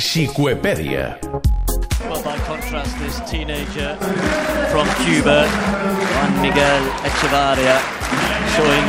Xicuepèdia. Well, by contrast, this teenager from Cuba, Juan Miguel Echevarria, showing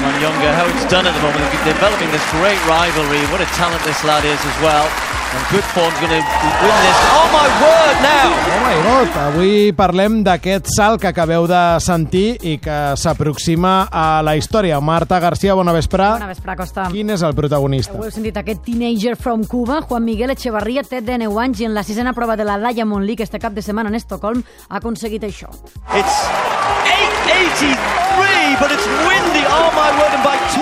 Juan Younger how it's done at the moment. Developing this great rivalry. What a talent this lad is as well. And good form's going to win this. Oh my word, now! God! Avui parlem d'aquest salt que acabeu de sentir i que s'aproxima a la història. Marta García, bona vesprà. Bona vesprà, Costa. Quin és el protagonista? Ho heu sentit, aquest teenager from Cuba, Juan Miguel Echevarría, té 19 anys i en la sisena prova de la Diamond League este cap de setmana en Estocolm ha aconseguit això. It's 883, but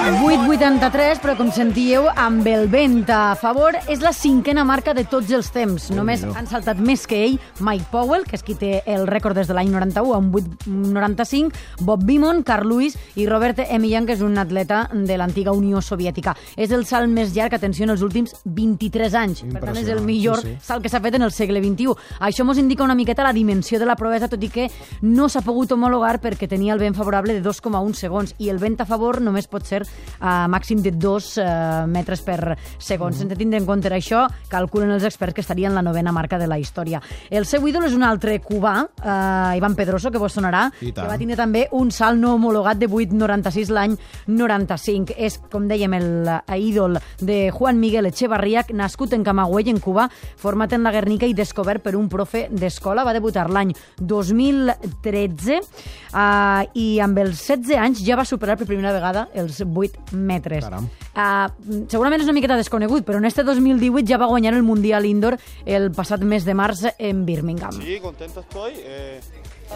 8.83, però com sentíeu, amb el vent a favor, és la cinquena marca de tots els temps. Només han saltat més que ell Mike Powell, que és qui té el rècord des de l'any 91 amb 8.95, Bob Beamon, Carl Lewis i Robert Emilian, que és un atleta de l'antiga Unió Soviètica. És el salt més llarg, atenció, en els últims 23 anys. Per tant, és el millor sí, sí. salt que s'ha fet en el segle XXI. Això mos indica una miqueta la dimensió de la proesa, tot i que no s'ha pogut homologar perquè tenia el vent favorable de 2,1 segons i el vent a favor només pot ser a màxim de 2 eh, metres per segon. Mm. Sense tindre en compte això, calculen els experts que estaria en la novena marca de la història. El seu ídol és un altre cubà, eh, Ivan Pedroso, que vos sonarà, que va tindre també un salt no homologat de 8,96 l'any 95. És, com dèiem, el eh, ídol de Juan Miguel Echevarría, nascut en Camagüey, en Cuba, format en la Guernica i descobert per un profe d'escola. Va debutar l'any 2013 eh, i amb els 16 anys ja va superar per primera vegada els 8 metres. Caram. Uh, segurament és una miqueta desconegut, però en este 2018 ja va guanyar el Mundial Indoor el passat mes de març en Birmingham. Sí, contento estoy. Eh,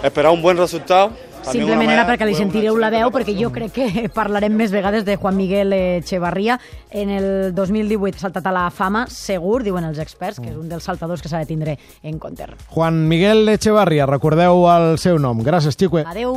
esperar un buen resultado. También Simplement era perquè li sentireu la veu, perquè jo crec que parlarem més vegades de Juan Miguel Echevarría. En el 2018 ha saltat a la fama, segur, diuen els experts, que és un dels saltadors que s'ha de tindre en compte. Juan Miguel Echevarria, recordeu el seu nom. Gràcies, Xicue. Adeu.